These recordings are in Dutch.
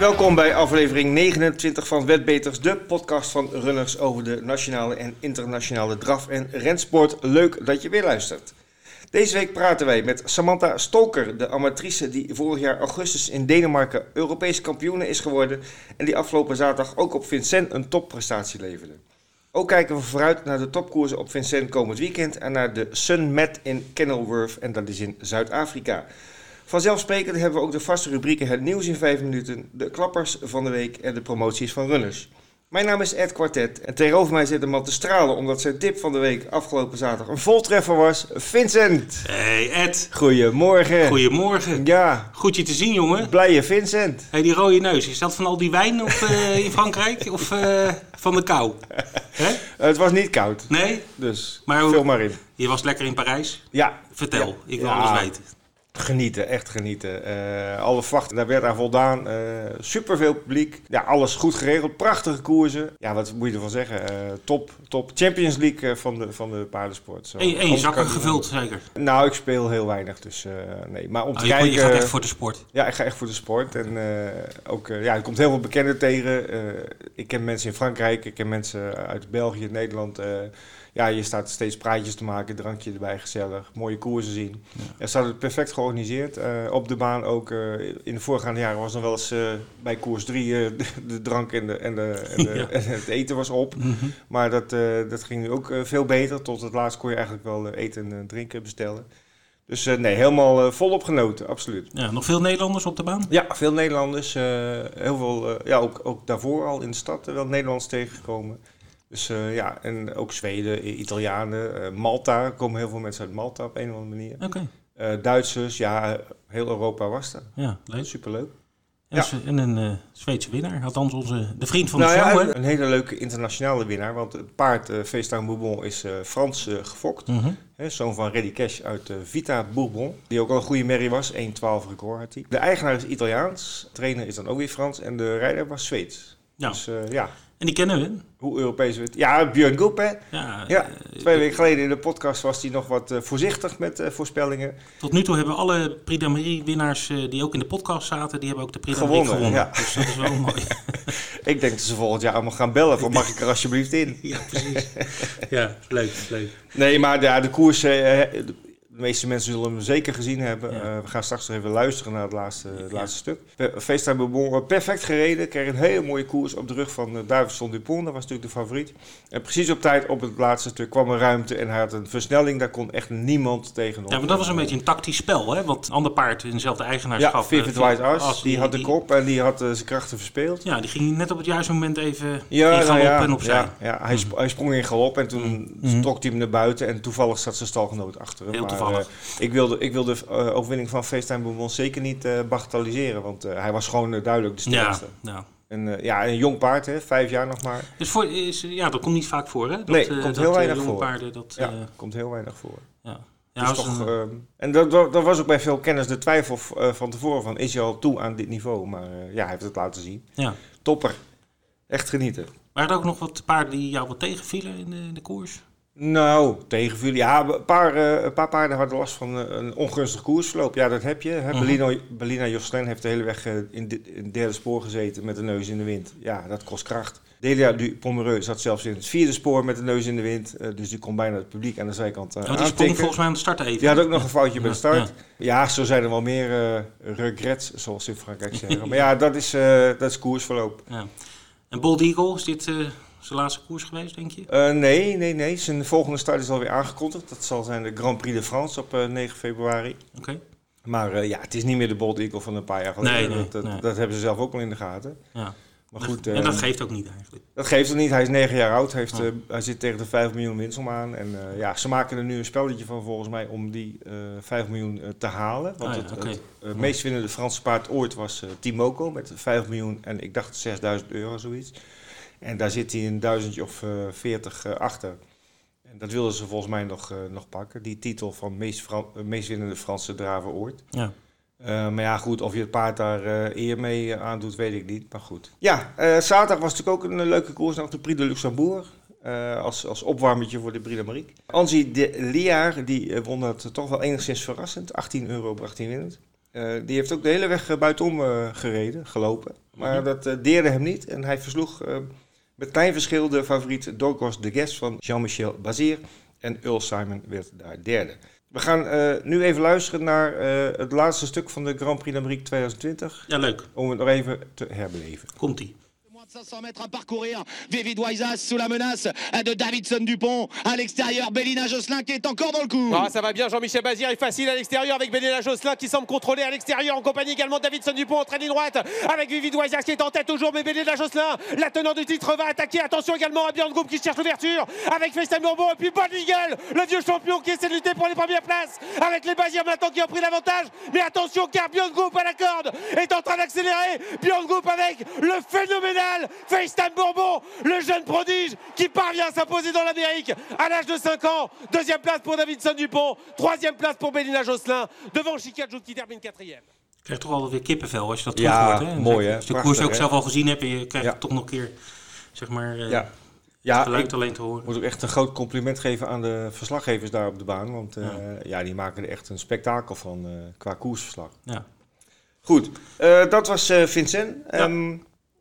Welkom bij aflevering 29 van Wetbeters, de podcast van runners over de nationale en internationale draf- en rensport. Leuk dat je weer luistert. Deze week praten wij met Samantha Stolker, de amatrice die vorig jaar augustus in Denemarken Europees kampioene is geworden en die afgelopen zaterdag ook op Vincent een topprestatie leverde. Ook kijken we vooruit naar de topkoersen op Vincent komend weekend en naar de Sun Met in Kenilworth en dat is in Zuid-Afrika. Vanzelfsprekend hebben we ook de vaste rubrieken Het Nieuws in 5 minuten, de klappers van de week en de promoties van runners. Mijn naam is Ed Quartet en tegenover mij zit een man te stralen omdat zijn tip van de week afgelopen zaterdag een voltreffer was. Vincent! Hey Ed, Goedemorgen. goedemorgen. Ja, Goed je te zien jongen. blije Vincent. Hey, die rode neus, is dat van al die wijn of, eh, in Frankrijk of eh, van de kou? Hè? het was niet koud, Nee? dus Maar vul maar in. Je was lekker in Parijs? Ja, Vertel, Ja. ik wil Ja. alles weten. Genieten, echt genieten. Eh, alle verwachten, daar werd aan voldaan. Eh superveel publiek. Ja, alles goed geregeld. Prachtige koersen. Ja, wat moet je ervan zeggen? Eh, top, top. Champions League van de, van de paardensport. Zo. En, en je zakken gevuld zeker? Nou, ik speel heel weinig, dus nee. Maar om te Oh, je, kijken... je gaat echt voor de sport. Ja, ik ga echt voor de sport. En ook, ja, er komt heel veel bekenden tegen. Ik ken mensen in Frankrijk, ik ken mensen uit België, Nederland. Ja, je staat steeds praatjes te maken, drankje erbij, gezellig. Mooie koersen zien. Ja. Er staat het perfect georganiseerd. Eh, op de baan ook. eh, in de voorgaande jaren was nog wel eens eh, bij koers 3 de, de drank en, de, en, de, en, de, Ja. en het eten was op. Mhm. Maar dat, dat ging nu ook veel beter. Tot het laatst kon je eigenlijk wel eten en drinken bestellen. Dus nee, helemaal eh, volop genoten, absoluut. Ja, nog veel Nederlanders op de baan? Ja, veel Nederlanders. heel veel, ja, ook, ook daarvoor al in de stad wel Nederlands tegengekomen. Dus eh, ja, en ook Zweden, Italianen, eh, Malta. Er komen heel veel mensen uit Malta op een of andere manier. Oké, Eh, Duitsers, ja, heel Europa was er. ja, leuk. Superleuk. En, Ja. s- en een Zweedse winnaar, althans onze, de vriend van de Nou show. ja, een, hele leuke internationale winnaar. Want het paard uh, Bourbon is Frans gefokt. Hè, zoon van Reddy Cash uit Vita Bourbon. Die ook al een goede merrie was. 1-12 record had hij. De eigenaar is Italiaans. Trainer is dan ook weer Frans. En de rijder was Zweeds. Ja. Dus eh, ja, En die kennen we. hoe Europees we het... Ja, Björn Goep hè. Ja, Ja, eh, Twee weken geleden in de podcast was hij nog wat eh, voorzichtig met voorspellingen. Tot nu toe hebben alle Prix d'Amérique winnaars eh, die ook in de podcast zaten, die hebben ook de Prix d'Amérique Gewonnen, gewonnen. ja. Dus dat is wel mooi. Ik denk dat ze volgend jaar allemaal gaan bellen van mag ik er alsjeblieft in. ja, precies. Ja, leuk, leuk. Nee, maar ja, de koers, eh, de meeste mensen zullen hem zeker gezien hebben. Ja. Eh, we gaan straks nog even luisteren naar het laatste, het Ja. laatste stuk. FaceTime Bourbon, eh, perfect gereden. Kreeg een hele mooie koers op de rug van uh, Duivenson Dupont. Dat was natuurlijk de favoriet. En precies op tijd op het laatste stuk kwam er ruimte en hij had een versnelling. Daar kon echt niemand tegenop. Ja, maar dat was een beetje een tactisch spel, hè? Want ander paard in dezelfde eigenaarschap. Ja, Vivid eh, White As, die had de kop en die had eh, zijn krachten verspeeld. Ja, die ging net op het juiste moment even in Ja, galop nou ja, en opzij. ja, ja hij, sp- hij sprong in galop en toen Mhm. trok hij hem naar buiten en toevallig zat zijn stalgenoot achter hem. Heel toevallig. Eh, ik wilde, ik wilde de eh, overwinning van FaceTime Bourbon zeker niet eh bagatelliseren, want hij was gewoon duidelijk de sterkste. ja. En ja, een jong paard, hè, vijf jaar nog maar. Dus voor, is, ja, dat komt niet vaak voor, hè? Dat, Nee, komt dat, heel weinig voor. paarden, dat... Ja, komt heel weinig voor. ja. Ja, als toch, een- ehm, en dat, dat, dat was ook bij veel kenners de twijfel van tevoren van is hij al toe aan dit niveau? Maar ja, hij heeft het laten zien. ja. Topper. Echt genieten. Waren er ook nog wat paarden die jou wat tegenvielen in de, in de koers? Nou, tegenvielen. Ja, een paar, eh, een paar paarden hadden last van eh, een ongunstig koersverloop. Ja, dat heb je. Hè. Bellina Josselin heeft de hele weg eh, in, in het derde spoor gezeten met de neus in de wind. Ja, dat kost kracht. Delia du Pomereux zat zelfs in het vierde spoor met de neus in de wind. dus die kon bijna het publiek aan de zijkant uh, Oh, die sprong volgens mij aan de start even. Die had ook nog een foutje bij de Ja, start. Ja, zo zijn er wel meer regrets, zoals ze in Frankrijk zeggen. Maar ja, dat is, dat is koersverloop. Ja. En Bold Eagle, is dit zijn laatste koers geweest, denk je? Eh, nee, nee, nee. Zijn volgende start is alweer aangekondigd. Dat zal zijn de Grand Prix de France op eh, 9 februari. Oké. Maar eh, ja, het is niet meer de Bold Eagle van een paar jaar geleden. Nee, nee, dat, dat, nee. dat hebben ze zelf ook wel in de gaten. Ja. Maar goed, en dat geeft ook niet eigenlijk. dat geeft het niet. Hij is 9 jaar oud. Heeft, Oh. hij zit tegen de 5 miljoen winstom aan. En ja, ze maken er nu een spelletje van volgens mij om die eh 5 miljoen te halen. Want Ah, ja, het, meest winnende Franse paard ooit was Timoco met 5 miljoen en ik dacht 6000 euro zoiets. En daar zit hij een duizendje of eh 40 eh, achter. En dat wilden ze volgens mij nog, eh, nog pakken. Die titel van meest, Fran- meest winnende Franse draver ooit. Ja. Maar ja, goed, of je het paard daar eer mee aandoet, weet ik niet. Maar goed. Ja, zaterdag was natuurlijk ook een leuke koers nog de Prix de Luxembourg. als, als opwarmetje voor de Prix d'Amérique. Angie de Liaar, die won dat toch wel enigszins verrassend. 18 euro bracht hij winnend. Die heeft ook de hele weg buitenom gereden, gelopen. Maar dat deerde hem niet. En hij versloeg met klein verschil de favoriet Dorcos de Guest van Jean-Michel Bazir. En Earl Simon werd daar derde. We gaan eh, nu even luisteren naar eh, het laatste stuk van de Grand Prix d'Amérique 2020. Ja, leuk. Om het nog even te herbeleven. Komt-ie. Moins de 500 mètres à parcourir. Vivid Waisas sous la menace de Davidson Dupont. À l'extérieur, Bélina Josselin qui est encore dans le coup. Ah, ça va bien, Jean-Michel Bazir est facile à l'extérieur avec Benella Josselin qui semble contrôler à l'extérieur en compagnie également de Davidson Dupont en traînée droite avec Vivid Wazas qui est en tête toujours mais Benella Josselin, la tenant du titre va attaquer. Attention également à Björn Group qui cherche l'ouverture avec FaceTime Bourbon et puis Paul Eagle, le vieux champion qui essaie de lutter pour les premières places avec les Bazir maintenant qui ont pris l'avantage. Mais attention car Björn Group à la corde est en train d'accélérer. Björn Group avec le phénoménal FaceTime Bourbon, le jeune prodige qui parvient à s'imposer dans l'Amérique à l'âge de 5 ans. Deuxième place pour Davidson Dupont. Troisième place pour Bélina Josselin. Devant Chikadjouk qui termine quatrième. Je krijgt toch wel weer kippenvel als je dat Ja, terug hoort. Hè? mooi, hè? Als je de koers ook hè? zelf al gezien hebt en je krijgt Ja. toch nog een keer zeg maar, eh, Ja, ja het geluid ik alleen te horen. moet ook echt een groot compliment geven aan de verslaggevers daar op de baan. Want eh, ja. die maken er echt een spektakel van eh, qua koersverslag. Ja. Goed, eh, dat was eh, Vincent. Ehm,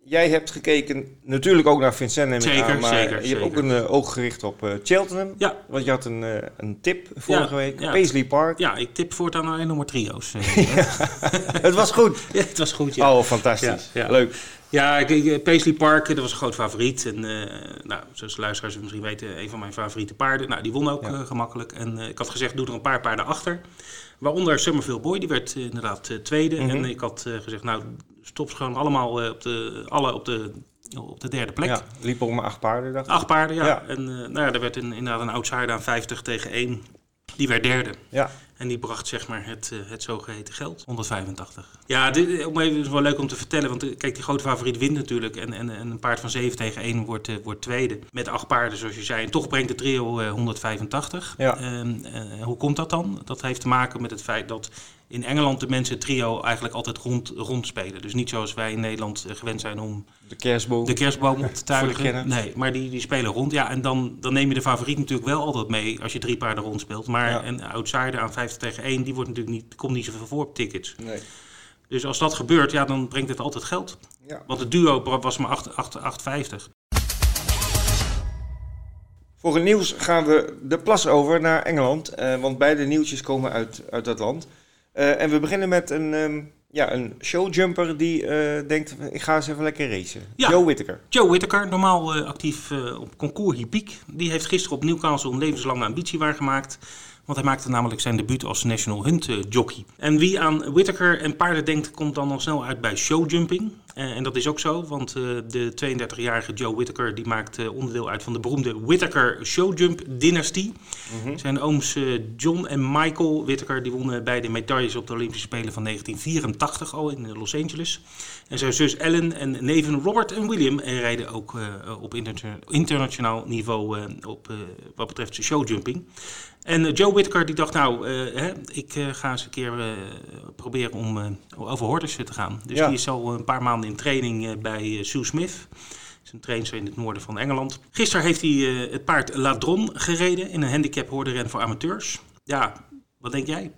jij hebt gekeken natuurlijk ook naar Vincent, ik Zeker, aan, maar zeker, je hebt ook een eh, oog gericht op eh, Cheltenham. Ja. Want je had een, eh, een tip vorige Ja, week, ja. Paisley Park. ja, ik tip voortaan alleen nog maar trio's. Het was goed. ja, het was goed, ja. Oh, fantastisch. Leuk. Ja, ik- Paisley Park, dat was een groot favoriet. En nou, zoals de luisteraars misschien weten, een van mijn favoriete paarden. Nou, die won ook gemakkelijk. En ik had gezegd, doe er een paar paarden achter. Waaronder Summerville Boy, die werd eh, inderdaad eh, tweede. Mhm. En ik had eh, gezegd, nou, stop ze gewoon allemaal op de, alle op de, op de derde plek. Ja, liep ook maar acht paarden, dacht ik. Acht paarden, ja. Ja. En nou ja, er werd een, inderdaad een outsider aan 50 tegen 1. Die werd derde. Ja, En die bracht zeg maar het, het zogeheten geld, 185. Ja, dit, om even, het is wel leuk om te vertellen, want eh, kijk, die grote favoriet wint natuurlijk. En, en, en een paard van 7 tegen 1 wordt, eh, wordt tweede. Met acht paarden, zoals je zei. En toch brengt de trio eh, 185. Ja. Eh, hoe komt dat dan? Dat heeft te maken met het feit dat in Engeland de mensen trio eigenlijk altijd rond, rond spelen. Dus niet zoals wij in Nederland eh, gewend zijn om de kerstboom. de kerstboom op te tuigen. Nee, maar die, die spelen rond. Ja, en dan, dan neem je de favoriet natuurlijk wel altijd mee als je drie paarden rond speelt. Maar Ja. een outsider aan 50 tegen 1, die wordt natuurlijk niet, komt niet zoveel voor op tickets. Nee. Dus als dat gebeurt, ja, dan brengt het altijd geld. Ja. Want het duo was maar 8 8 8,50. Voor het nieuws gaan we de plas over naar Engeland. eh, want beide nieuwtjes komen uit, uit dat land. Eh, en we beginnen met een, ehm, ja, een showjumper die eh, denkt, ik ga eens even lekker racen. Ja. Joe Whittaker. Joe Whittaker, normaal actief op concours Hippiek. Die heeft gisteren op Newcastle een levenslange ambitie waargemaakt. Want hij maakte namelijk zijn debuut als National Hunt eh, jockey. En wie aan Whittaker en paarden denkt, komt dan al snel uit bij showjumping. Eh, en dat is ook zo, want eh, de 32-jarige Joe Whittaker die maakt eh, onderdeel uit van de beroemde Whittaker Showjump dynastie. Zijn ooms John en Michael Whittaker die wonnen beide medailles op de Olympische Spelen van 1984 al in Los Angeles. En zijn zus Ellen en neven Robert en William rijden ook op interna- internationaal niveau op, wat betreft showjumping. En Joe Whittaker die dacht, nou, hè, ik ga eens een keer proberen om over hordes te gaan. Dus Ja. die is al een paar maanden in training eh, bij eh, Sue Smith. Is een trainster in het noorden van Engeland. Gisteren heeft hij eh, het paard Ladron gereden in een handicap hoordenren voor amateurs. Ja, wat denk jij?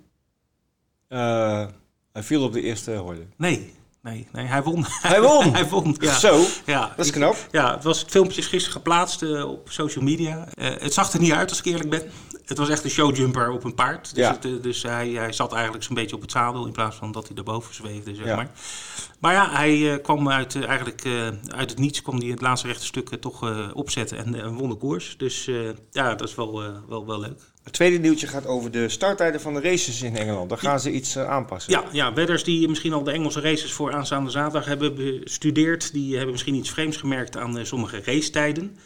Hij viel op de eerste horde. Nee, nee, nee, hij won. Hij won! hij won, ja. Zo, Ja, dat is knap. Ja, het, was, het filmpje is gisteren geplaatst eh, op social media. Eh, het zag er niet uit, als ik eerlijk ben. Het was echt een showjumper op een paard. Dus, Ja. het, eh, dus hij, hij zat eigenlijk zo'n beetje op het zadel... in plaats van dat hij erboven zweefde, zeg Ja. maar. Maar ja, hij kwam uit, eigenlijk, uit het niets... kwam hij het laatste rechte stuk toch opzetten en eh, won de koers. Dus ja, dat is wel, wel, wel leuk. Het tweede nieuwtje gaat over de starttijden van de races in Engeland. Daar gaan ze iets eh, aanpassen. Ja, ja, wedders die misschien al de Engelse races voor aanstaande zaterdag hebben bestudeerd, die hebben misschien iets vreemds gemerkt aan eh, sommige racetijden.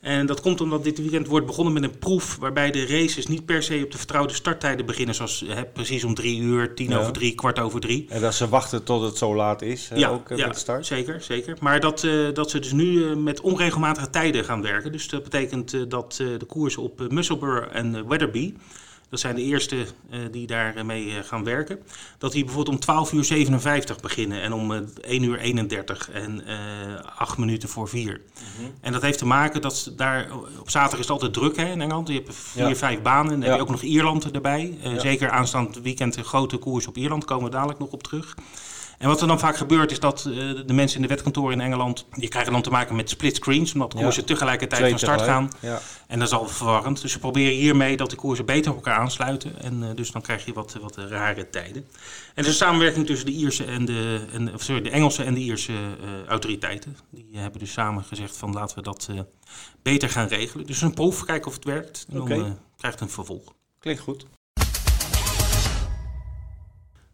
En dat komt omdat dit weekend wordt begonnen met een proef waarbij de races niet per se op de vertrouwde starttijden beginnen, zoals hè, precies om drie uur, tien Ja. over drie, kwart over drie. En dat ze wachten tot het zo laat is, eh, ook eh, met de start. zeker, zeker. Maar dat, eh, dat ze dus nu eh, met onregelmatige tijden gaan werken. Dus dat betekent dat de koersen op Musselburgh en Wetherby dat zijn de eerste uh, die daarmee uh, gaan werken, dat die bijvoorbeeld om 12 uur 57 beginnen en om uh, 1 uur 31 en 8 minuten voor 4. Mm-hmm. En dat heeft te maken dat daar op zaterdag is het altijd druk hè, in Engeland. Je hebt vier, ja. vijf banen. Dan ja. heb je ook nog Ierland erbij. Ja. Zeker aanstaand weekend een grote koers op Ierland, komen we dadelijk nog op terug. En wat er dan vaak gebeurt is dat uh, de mensen in de wetkantoren in Engeland... die krijgen dan te maken met split screens... omdat de koersen tegelijkertijd Twee van start tegelijk. gaan. Ja. En dat is al verwarrend. Dus ze proberen hiermee dat de koersen beter op elkaar aansluiten. En uh, dus dan krijg je wat, wat rare tijden. En er is een samenwerking tussen de, Ierse en de, en, of sorry, de Engelse en de Ierse uh, autoriteiten. Die hebben dus samen gezegd van laten we dat beter gaan regelen. Dus een proef, kijken of het werkt. En okay. dan krijgt een vervolg. Klinkt goed.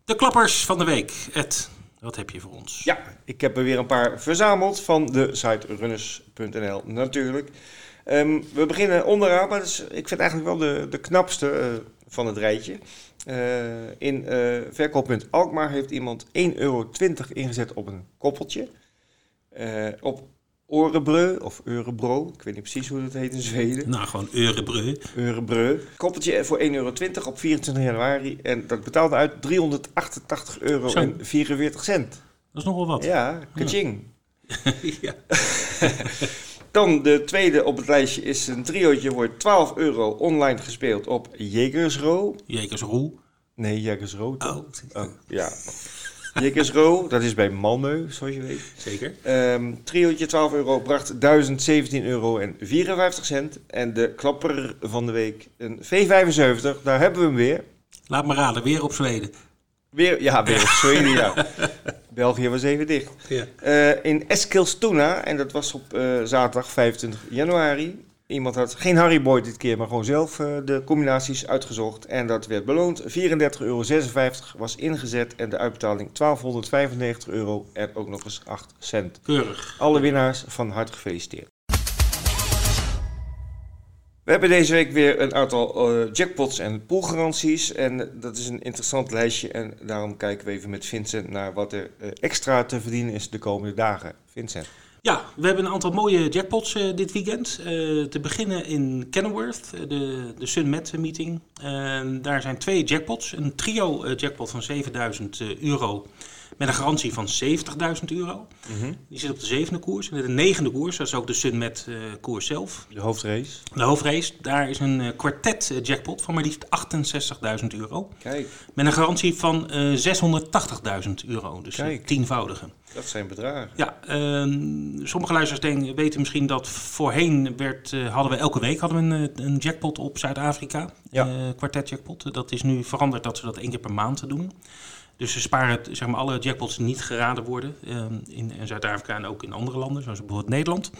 De klappers van de week. Ed, wat heb je voor ons? Ja, ik heb er weer een paar verzameld van de site runners.nl natuurlijk. Um, we beginnen onderaan, maar ik vind eigenlijk wel de, de knapste uh, van het rijtje. Uh, in uh, verkooppunt Alkmaar heeft iemand 1,20 euro ingezet op een koppeltje. op Orebreu of Eurebreu. Ik weet niet precies hoe dat heet in Zweden. Nou, gewoon Eurebreu. Eurebreu. Koppeltje voor 1,20 euro op 24 januari. En dat betaalde uit 388 euro Zo. en 44 cent. Dat is nogal wat. Ja, kaching. Ja. Dan de tweede op het lijstje is een triootje voor 12 euro online gespeeld op Jegersro. Jegersro? Nee, Jegersro. Oh. oh. ja. Jekkersro, dat is bij Malmö, zoals je weet. Zeker. Um, triootje 12 euro bracht 1017 euro en 54 cent. En de klapper van de week, een V75, daar hebben we hem weer. Laat me raden, weer op Zweden. Weer, ja, weer op Zweden, ja. België was even dicht. Ja. Uh, in Eskilstuna, en dat was op uh, zaterdag 25 januari. Iemand had geen Harryboy dit keer, maar gewoon zelf uh, de combinaties uitgezocht. En dat werd beloond. 34,56 euro was ingezet en de uitbetaling 1295 euro en ook nog eens 8 cent. Keurig. Alle winnaars van harte gefeliciteerd. We hebben deze week weer een aantal uh, jackpots en poolgaranties. En dat is een interessant lijstje. En daarom kijken we even met Vincent naar wat er uh, extra te verdienen is de komende dagen. Vincent. Ja, we hebben een aantal mooie jackpots uh, dit weekend. Uh, te beginnen in Kenilworth, de, de Sunmet meeting. Daar zijn twee jackpots. Een trio jackpot van 7000 euro met een garantie van 70.000 euro. Mm -hmm. Die zit op de zevende koers. En de negende koers, dat is ook de Sunmet koers zelf. De hoofdrace. De hoofdrace, daar is een kwartet jackpot van maar liefst 68.000 euro. Kijk. Met een garantie van 680.000 euro, dus Kijk. tienvoudige. Dat zijn bedragen. Ja, uh, sommige luisteraars denken, weten misschien dat voorheen werd, uh, hadden we elke week hadden we een, een jackpot op Zuid-Afrika. Ja. Uh, kwartet jackpot. Dat is nu veranderd dat ze dat één keer per maand doen. Dus ze sparen zeg maar, alle jackpots die niet geraden worden ehm, in, Zuid-Afrika en ook in andere landen, zoals bijvoorbeeld Nederland.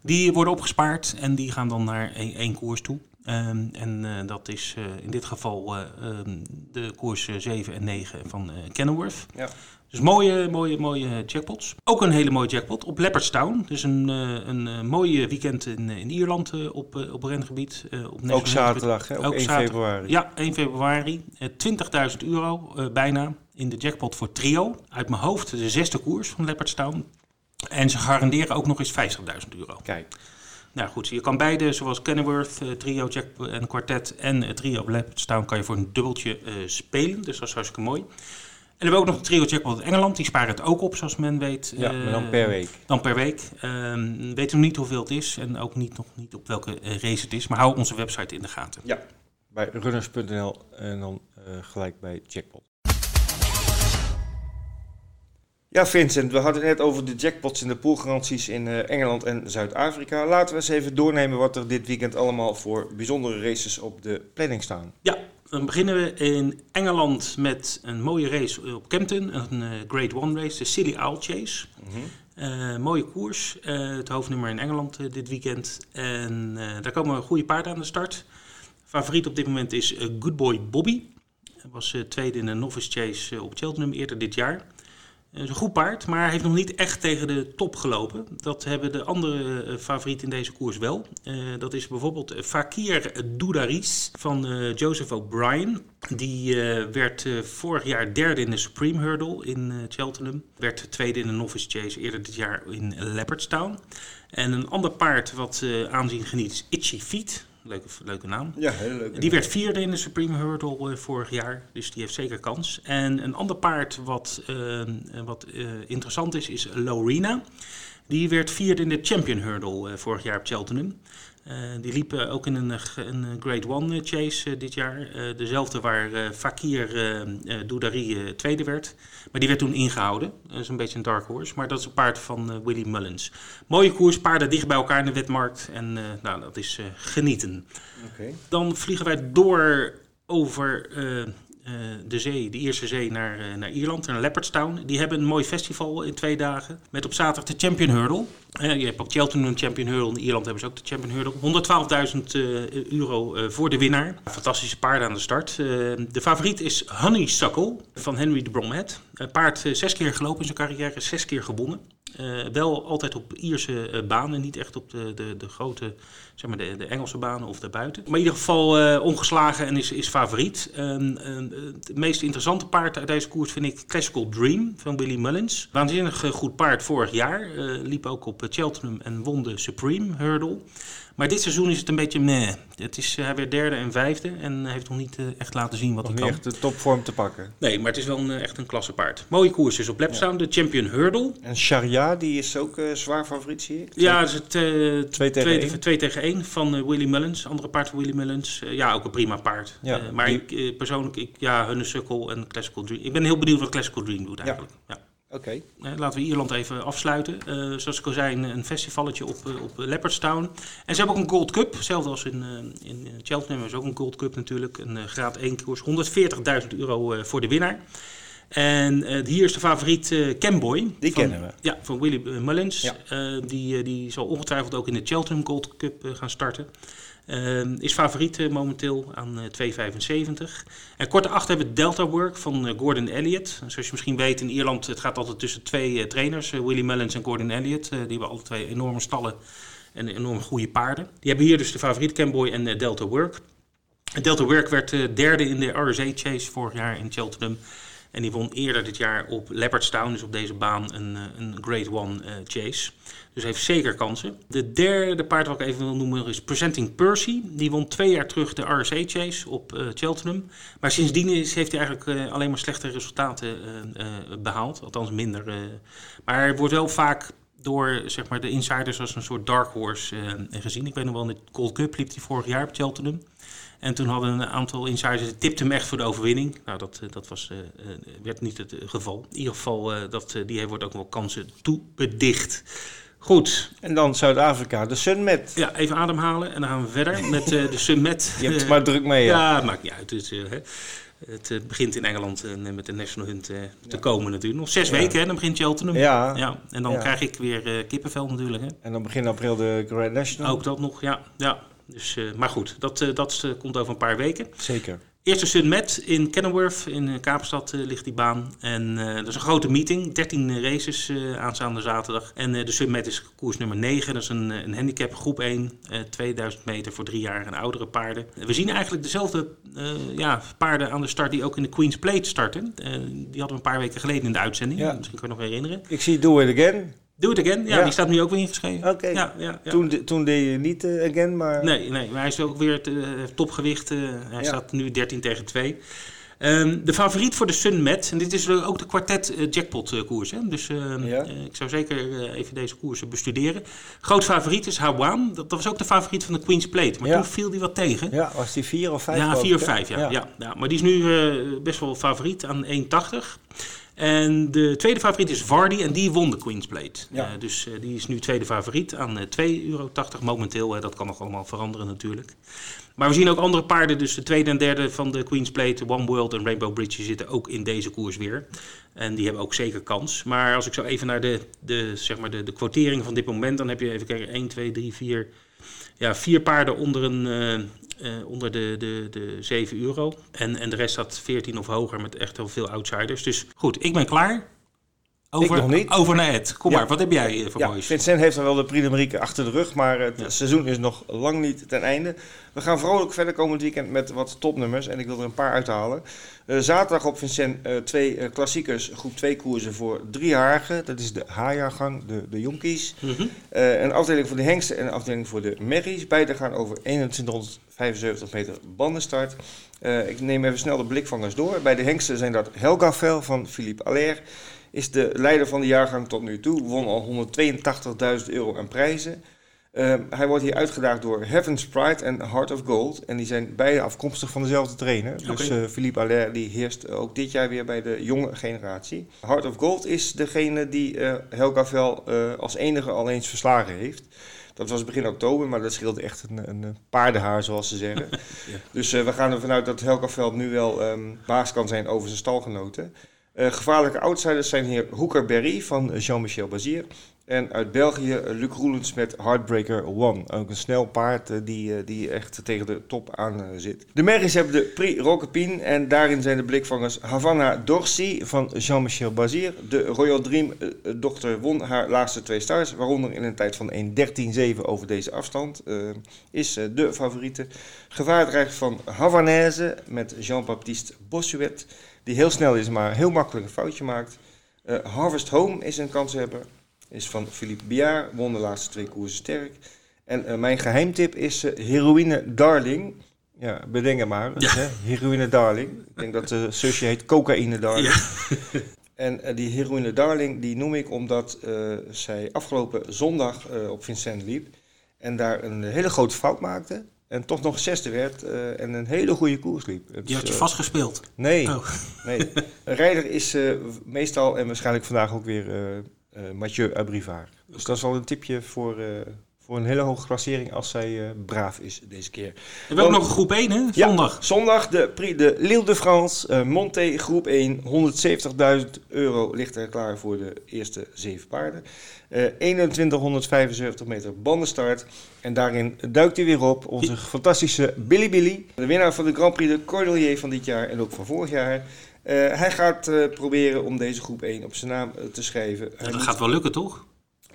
Die worden opgespaard en die gaan dan naar één, koers toe. Um, en uh, dat is uh, in dit geval uh, um, de koers 7 en 9 van Kenilworth. Ja. Dus mooie, mooie, mooie jackpots. Ook een hele mooie jackpot op Leopardstown. Dus een, een, een mooie weekend in, in Ierland op, op rengebied. op ook zaterdag, hè? Ook, ook 1 zaterdag. februari. Ja, 1 februari. 20.000 euro bijna in de jackpot voor trio. Uit mijn hoofd de zesde koers van Leopardstown. En ze garanderen ook nog eens 50.000 euro. Kijk. Nou goed, je kan beide, zoals Kenilworth, uh, trio, jack en kwartet en uh, trio op staan, kan je voor een dubbeltje uh, spelen. Dus dat is hartstikke mooi. En we hebben ook nog een trio jackpot in Engeland. Die sparen het ook op, zoals men weet. Ja, maar dan per week. Dan per week. Uh, weten nog niet hoeveel het is en ook niet, nog niet op welke race het is. Maar hou onze website in de gaten. Ja, bij runners.nl en dan gelijk bij jackpot. Ja, Vincent, we hadden het net over de jackpots en de poolgaranties in uh, Engeland en Zuid-Afrika. Laten we eens even doornemen wat er dit weekend allemaal voor bijzondere races op de planning staan. Ja, dan beginnen we in Engeland met een mooie race op Kempton, een uh, Grade One race, de Silly Owl Chase. Mm -hmm. uh, mooie koers, het hoofdnummer in Engeland dit weekend. En daar komen een goede paarden aan de start. Favoriet op dit moment is Good Boy Bobby. Hij was tweede in de Novice Chase op Cheltenham eerder dit jaar. Is een goed paard, maar heeft nog niet echt tegen de top gelopen. Dat hebben de andere uh, favorieten in deze koers wel. Uh, dat is bijvoorbeeld Fakir Doudaris van uh, Joseph O'Brien. Die werd vorig jaar derde in de Supreme Hurdle in Cheltenham. Werd tweede in de Novice Chase eerder dit jaar in Leopardstown. En een ander paard wat aanzien geniet is Itchy Feet Leuke, leuke naam. Ja. Die werd vierde in de Supreme Hurdle eh, vorig jaar, dus die heeft zeker kans. En een ander paard wat, eh, wat eh, interessant is, is Lorena. Die werd vierde in de Champion Hurdle vorig jaar op Cheltenham. Eh, die liep eh, ook in een, eh, een eh, Grade 1 eh, chase dit jaar. Dezelfde waar Fakir Doudari tweede werd. Maar die werd toen ingehouden. Dat is een beetje een dark horse. Maar dat is een paard van Willy Mullins. Mooie koers, paarden dicht bij elkaar in de wetmarkt. En nou, dat is genieten. Dan vliegen wij door over de zee, de Ierse Zee, naar, eh, naar Ierland, naar Leopardstown. Die hebben een mooi festival in twee dagen. Met op zaterdag de Champion Hurdle. Eh, je hebt ook Cheltenham Champion Hurdle. In Ierland hebben ze ook de Champion Hurdle. 112.000 eh, euro eh, voor de winnaar. Fantastische paarden aan de start. Eh, de favoriet is Honeysuckle van Henry de Bromhead. Een paard eh, zes keer gelopen in zijn carrière, zes keer gewonnen. Eh, wel altijd op Ierse eh, banen, niet echt op de, de, de grote, zeg maar de, de Engelse banen of daarbuiten. Maar in ieder geval eh, ongeslagen en is, is favoriet. Ehm, eh, het meest interessante paard uit deze koers vind ik Classical Dream van Willy Mullins. Waanzinnig eh, goed paard vorig jaar. eh, liep ook op eh, Cheltenham en won de Supreme Hurdle. Maar dit seizoen is het een beetje meh. Het is, eh, hij werd derde en vijfde en heeft nog niet eh, echt laten zien wat Nog hij niet kan. echt de topvorm te pakken. Nee, maar het is wel een, eh, echt een klasse paard. Mooie koers dus op Lapstown, de Champion Hurdle. En Sharia, die is ook eh, zwaar favoriet, zie ik. Ja, dat is het eh, Twee tegen twee, één. twee tegen één van Willy Mullins. Andere paard van Willy Mullins. Ja, ook een prima paard. Ja, maar die- ik, persoonlijk, ik, ja, Honeysuckle en Classical Dream. Ik ben heel benieuwd wat Classical Dream doet eigenlijk. Ja. Oké. Eh, laten we Ierland even afsluiten. Eh, zoals ik al zei, een, festivalletje op, eh, op Leopardstown. En ze hebben ook een Gold Cup. Hetzelfde als in, eh, in Cheltenham is ook een Gold Cup natuurlijk. Een graad 1 koers. 140.000 euro voor de winnaar. En hier is de favoriet Camboy. Die van- kennen we. Ja, van Willy Mullins. Ja. Die, die zal ongetwijfeld ook in de Cheltenham Gold Cup gaan starten. Eh, is favoriet eh, momenteel aan eh 2,75. En kort daarachter hebben we Delta Work van eh, Gordon Elliott. Zoals je misschien weet in Ierland, het gaat altijd tussen twee eh, trainers. eh, Willy Mullins en Gordon Elliott. Eh, die hebben alle twee enorme stallen en enorm goede paarden. Die hebben hier dus de favoriet Camboy en eh, Delta Work. Delta Work werd eh, derde in de RSA Chase vorig jaar in Cheltenham. En die won eerder dit jaar op Leopardstown, dus op deze baan, een, eh, een Grade One eh, Chase. Dus heeft zeker kansen. De derde paard wat ik even wil noemen is Presenting Percy. Die won twee jaar terug de RSA Chase op eh, Cheltenham. Maar sindsdien is, heeft hij eigenlijk alleen maar slechte resultaten eh, eh, behaald. Althans minder. maar hij wordt wel vaak door zeg maar, de insiders als een soort dark horse gezien. Ik weet nog wel, in de Gold Cup liep hij vorig jaar op Cheltenham. En toen hadden een aantal insiders, het tipte hem echt voor de overwinning. Nou, dat, eh, dat was, eh, eh, werd niet het geval. In ieder geval, eh, dat, die wordt ook wel kansen toebedicht. Goed, En dan Zuid-Afrika, de Sunmet. ja, even ademhalen en dan gaan we verder met eh, de Sunmet. Je hebt het maar druk mee, ja. ja, maakt niet uit. Het, hè. het begint in Engeland eh, met de National Hunt te komen natuurlijk. Nog zes weken, hè, dan begint Cheltenham. Ja. ja. En dan Ja. krijg ik weer eh, kippenvel natuurlijk. Hè. En dan begin april de Grand National. Ook dat nog, ja. ja. Dus, eh, maar goed, dat, eh, dat eh, komt over een paar weken. Zeker. Eerste Sunmet in Kenilworth, in Kaapstad eh, ligt die baan. En dat is een grote meeting, 13 races eh, aanstaande zaterdag. En de Sunmet is koers nummer 9, dat is een, een handicap groep 1, eh 2000 meter voor drie jaar en oudere paarden. We zien eigenlijk dezelfde ja, paarden aan de start die ook in de Queen's Plate starten. Die hadden we een paar weken geleden in de uitzending, Ja. misschien kan je nog herinneren. Ik zie Do It Again. Doe het again, ja, Ja. die staat nu ook weer ingeschreven. Oké. Ja, ja, ja. Toen, de- toen deed je niet eh, Again, maar... Nee, nee, maar hij is ook weer het eh, topgewicht. eh, hij staat nu 13 tegen 2. Ehm, de favoriet voor de Sunmet, en dit is ook de kwartet jackpot koers. Hè? Dus ehm, Ja. eh, ik zou zeker even deze koersen bestuderen. Groot favoriet is Hawan. Dat, dat was ook de favoriet van de Queen's Plate. Maar toen viel die wat tegen. Ja, was die vier of vijf? Ja, geloof 4 ik, of hè? 5, ja, ja. Ja, Maar die is nu best wel favoriet aan 1,80. En de tweede favoriet is Vardy en die won de Queen's Plate. Ja. Eh, dus eh, die is nu tweede favoriet aan eh 2,80 euro momenteel. dat kan nog allemaal veranderen natuurlijk. Maar we zien ook andere paarden, dus de tweede en derde van de Queen's Plate, One World en Rainbow Bridge zitten ook in deze koers weer. En die hebben ook zeker kans. Maar als ik zo even naar de, de, zeg maar de, de quotering van dit moment, dan heb je even kijken, 1, 2, 3, 4, ja, vier paarden onder, een, eh, onder de, de, de 7 euro. En, en de rest staat 14 of hoger met echt heel veel outsiders. Dus goed, ik ben klaar. Over, nog niet. over naar Ed. Kom Ja. maar, wat heb jij eh, voor Ja, moois? Vincent heeft er wel de Prix achter de rug, maar het Ja. seizoen is nog lang niet ten einde. We gaan vrolijk verder komend weekend met wat topnummers en ik wil er een paar uithalen. Eh, zaterdag op Vincent eh, twee klassiekers, groep 2 koersen voor driejarigen. Dat is de H-jaargang, de, de jonkies. Mhm. Een afdeling voor de hengsten en een afdeling voor de merries. Beide gaan over 2175 meter bandenstart. Ik neem even snel de blikvangers door. Bij de hengsten zijn dat Helga Vel van Philippe Allaire. Is de leider van de jaargang tot nu toe. Won al 182.000 euro aan prijzen. Eh, hij wordt hier uitgedaagd door Heaven's Pride en Heart of Gold. En die zijn beide afkomstig van dezelfde trainer. Dus eh, Philippe Allaire die heerst ook dit jaar weer bij de jonge generatie. Heart of Gold is degene die Helga Vel eh, als enige al eens verslagen heeft. Dat was begin oktober, maar dat scheelde echt een, een paardenhaar, zoals ze zeggen. Ja. Dus we gaan ervan uit dat Helga Veld nu wel ehm, baas kan zijn over zijn stalgenoten. Eh, gevaarlijke outsiders zijn hier Hooker Berry van Jean-Michel Bazier. En uit België eh, Luc Roelens met Heartbreaker One. Ook een snel paard eh, die, die echt tegen de top aan zit. De merries hebben de Prix Roquepin. En daarin zijn de blikvangers Havana Dorsi van Jean-Michel Bazier. De Royal Dream dochter won haar laatste twee stars. Waaronder in een tijd van 1.13.7 over deze afstand. is de favoriete. Gevaar dreigt van Havanaise met Jean-Baptiste Bossuet. Die heel snel is, maar heel makkelijk een foutje maakt. Eh, Harvest Home is een kanshebber. Is van Philippe Biard. Won de laatste twee koersen sterk. En eh, mijn geheimtip is eh, Heroïne Darling. Ja, bedenk het maar. Hè? Heroïne Darling. Ik denk dat de zusje heet Cocaïne Darling. En die Heroïne Darling die noem ik omdat zij afgelopen zondag op Vincent liep. En daar een hele grote fout maakte. En toch nog zesde werd eh, en een hele goede koers liep. Het Die had je eh, vastgespeeld. Nee, Oh. nee. Een rijder is eh, meestal en waarschijnlijk vandaag ook weer Mathieu Abrivard. Dus dat is wel een tipje voor, voor een hele hoge klassering als zij eh, braaf is deze keer. We hebben ook nog een groep 1, hè? Ja, Zondag. zondag de Prix de Lille de France, eh Monté groep 1. 170.000 euro ligt er klaar voor de eerste zeven paarden. Eh 2175 meter bandenstart. En daarin duikt hij weer op, onze fantastische Billy Billy. De winnaar van de Grand Prix de Cordelier van dit jaar en ook van vorig jaar. Eh, hij gaat eh, proberen om deze groep 1 op zijn naam eh, te schrijven. Dat gaat wel lukken, toch?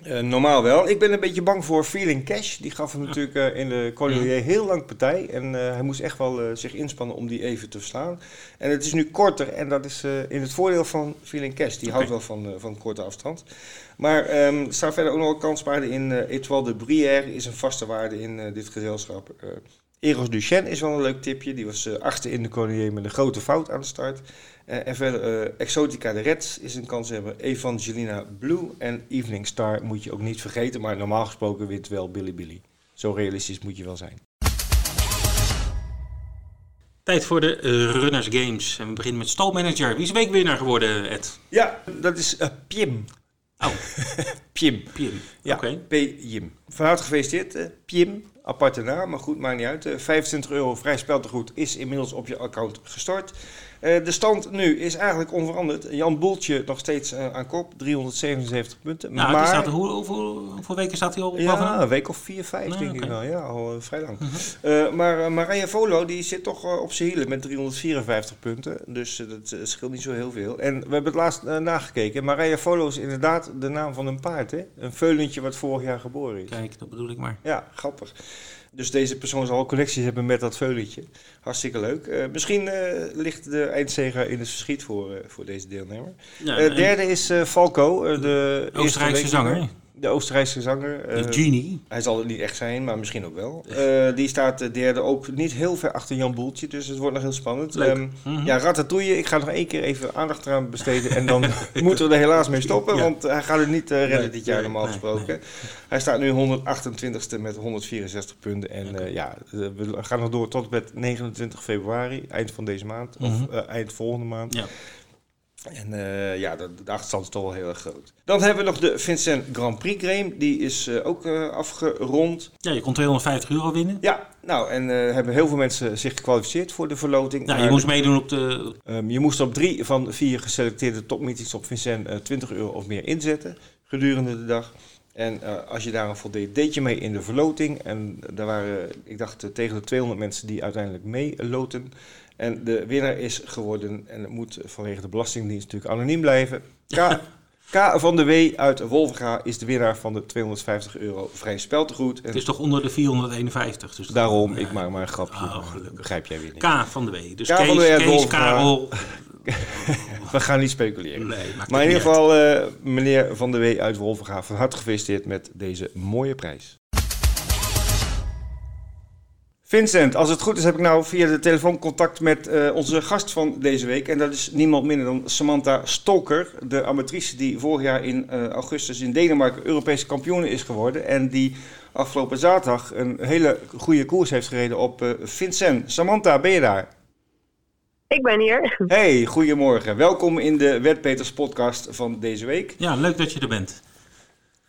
Eh, normaal wel. Ik ben een beetje bang voor Feeling Cash. Die gaf hem natuurlijk eh, in de Cordelier heel lang partij. En eh, hij moest echt wel zich inspannen om die even te verslaan. En het is nu korter. En dat is in het voordeel van Feeling Cash. Die houdt wel van, van korte afstand. Maar ehm, er staan verder ook nog wel kanswaarden in. eh Etoile de Brière is een vaste waarde in dit gezelschap. Eros Duchenne is wel een leuk tipje. Die was eh achter in de Cordelier met een grote fout aan de start. Eh, en verder eh, Exotica de Reds is een kans hebben. Evangelina Blue en Evening Star moet je ook niet vergeten. Maar normaal gesproken wint wel Billy Billy. Zo realistisch moet je wel zijn. Tijd voor de Runners Games. En we beginnen met stalmanager. Wie is weekwinnaar geworden, Ed? Ja, dat is Pim. Oh, Pim. Pim. Ja, Oké. P. Jim. Van harte gefeliciteerd, Pim. Aparte naam, maar goed, maakt niet uit. Eh, 25 euro vrij speltegoed is inmiddels op je account gestort. Eh, de stand nu is eigenlijk onveranderd. Jan Boeltje nog steeds eh, aan kop, 377 punten. Nou, maar... staat, hoe, hoeveel, hoeveel weken staat hij al bovenaan? Ja, een week of vier, vijf Nou, denk ik wel. Ja, al eh, vrij lang. Eh, maar Marija Volo die zit toch op zijn hielen met 354 punten. Dus dat scheelt niet zo heel veel. En we hebben het laatst nagekeken. Marija Volo is inderdaad de naam van een paard. Hè? Een veulentje wat vorig jaar geboren is. Kijk, dat bedoel ik maar. Ja, grappig. Dus deze persoon zal connecties hebben met dat veulentje. Hartstikke leuk. Uh, misschien uh, ligt de eindzeger in het verschiet voor, uh, voor deze deelnemer. Ja, De derde is Falco, de Oostenrijkse zanger. De Oostenrijkse zanger. De genie. Hij zal het niet echt zijn, maar misschien ook wel. Uh, die staat derde ook niet heel ver achter Jan Boeltje, dus het wordt nog heel spannend. Um, mm-hmm. Ja, Ratatouille, ik ga nog één keer even aandacht eraan besteden en dan moeten we er helaas mee stoppen, ja. want hij gaat het niet uh, redden nee, dit jaar normaal nee, gesproken. Hij staat nu 128ste met 164 punten en okay. uh, ja, we gaan nog door tot met 29 februari, eind van deze maand, of uh, eind volgende maand. Ja. En uh, ja, de, de, achterstand is toch wel heel erg groot. Dan hebben we nog de Vincent Grand Prix Game. Die is uh, ook uh, afgerond. Ja, je kon 250 euro winnen. Ja, nou, en hebben heel veel mensen zich gekwalificeerd voor de verloting. Ja, je moest meedoen op de... Um, je moest op drie van de vier geselecteerde topmeetings op Vincent 20 euro of meer inzetten gedurende de dag. En als je daar een voldeed, deed je mee in de verloting. En daar waren, ik dacht, tegen de 200 mensen die uiteindelijk meeloten. En de winnaar is geworden, en het moet vanwege de Belastingdienst natuurlijk anoniem blijven, K. K van de W uit Wolvenga is de winnaar van de 250 euro vrij speltegoed. En Het is toch onder de 451. Dus daarom, ik maak maar een grapje. Oh, begrijp jij weer niet. K van de W. Dus K Kees, van de W Kees. Karel. We gaan niet speculeren. Nee, maar in ieder geval, eh, meneer Van der Wee uit Wolvenga, van harte gefeliciteerd met deze mooie prijs. Vincent, als het goed is heb ik nou via de telefoon contact met eh, onze gast van deze week. En dat is niemand minder dan Samantha Stolker, de amatrice die vorig jaar in eh, augustus in Denemarken Europese kampioen is geworden. En die afgelopen zaterdag een hele goede koers heeft gereden op eh, Vincent. Samantha, ben je daar? Ik ben hier. Hey, goedemorgen. Welkom in de Wetpeters podcast van deze week. Ja, leuk dat je er bent.